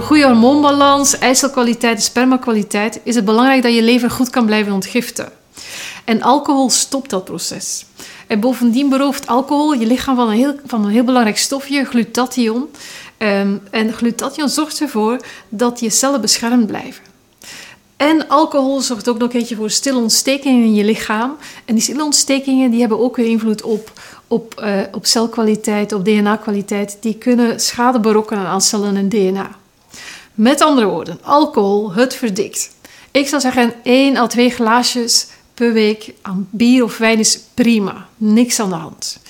goede hormoonbalans, eicelkwaliteit en spermakwaliteit, is het belangrijk dat je lever goed kan blijven ontgiften. En alcohol stopt dat proces. En bovendien berooft alcohol je lichaam van een heel, van een heel belangrijk stofje, glutathion. Um, en glutathion zorgt ervoor dat je cellen beschermd blijven. En alcohol zorgt ook nog een keertje voor stille ontstekingen in je lichaam. En die stille ontstekingen die hebben ook weer invloed op, op, uh, op celkwaliteit, op DNA-kwaliteit. Die kunnen schade berokkenen aan cellen en DNA. Met andere woorden, alcohol, het verdikt. Ik zou zeggen 1 à 2 glaasjes per week aan bier of wijn is prima. Niks aan de hand.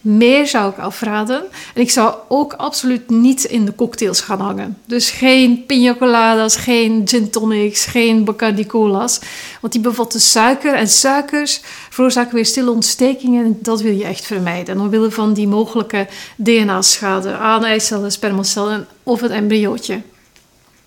Meer zou ik afraden. En ik zou ook absoluut niet in de cocktails gaan hangen. Dus geen pina coladas, geen gin tonics, geen Bacardi cola's. Want die bevatten suiker. En suikers veroorzaken weer stille ontstekingen. En dat wil je echt vermijden. Omwille van die mogelijke DNA-schade aan eicellen, spermacellen of het embryootje.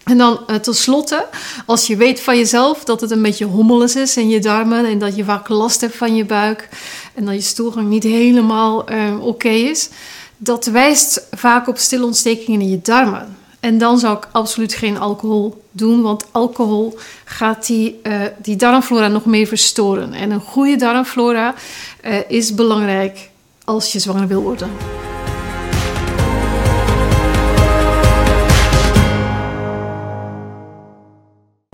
En dan uh, tenslotte, als je weet van jezelf dat het een beetje hommeles is in je darmen en dat je vaak last hebt van je buik en dat je stoelgang niet helemaal uh, oké is, dat wijst vaak op stille ontstekingen in je darmen. En dan zou ik absoluut geen alcohol doen, want alcohol gaat die, uh, die darmflora nog meer verstoren. En een goede darmflora is belangrijk als je zwanger wil worden.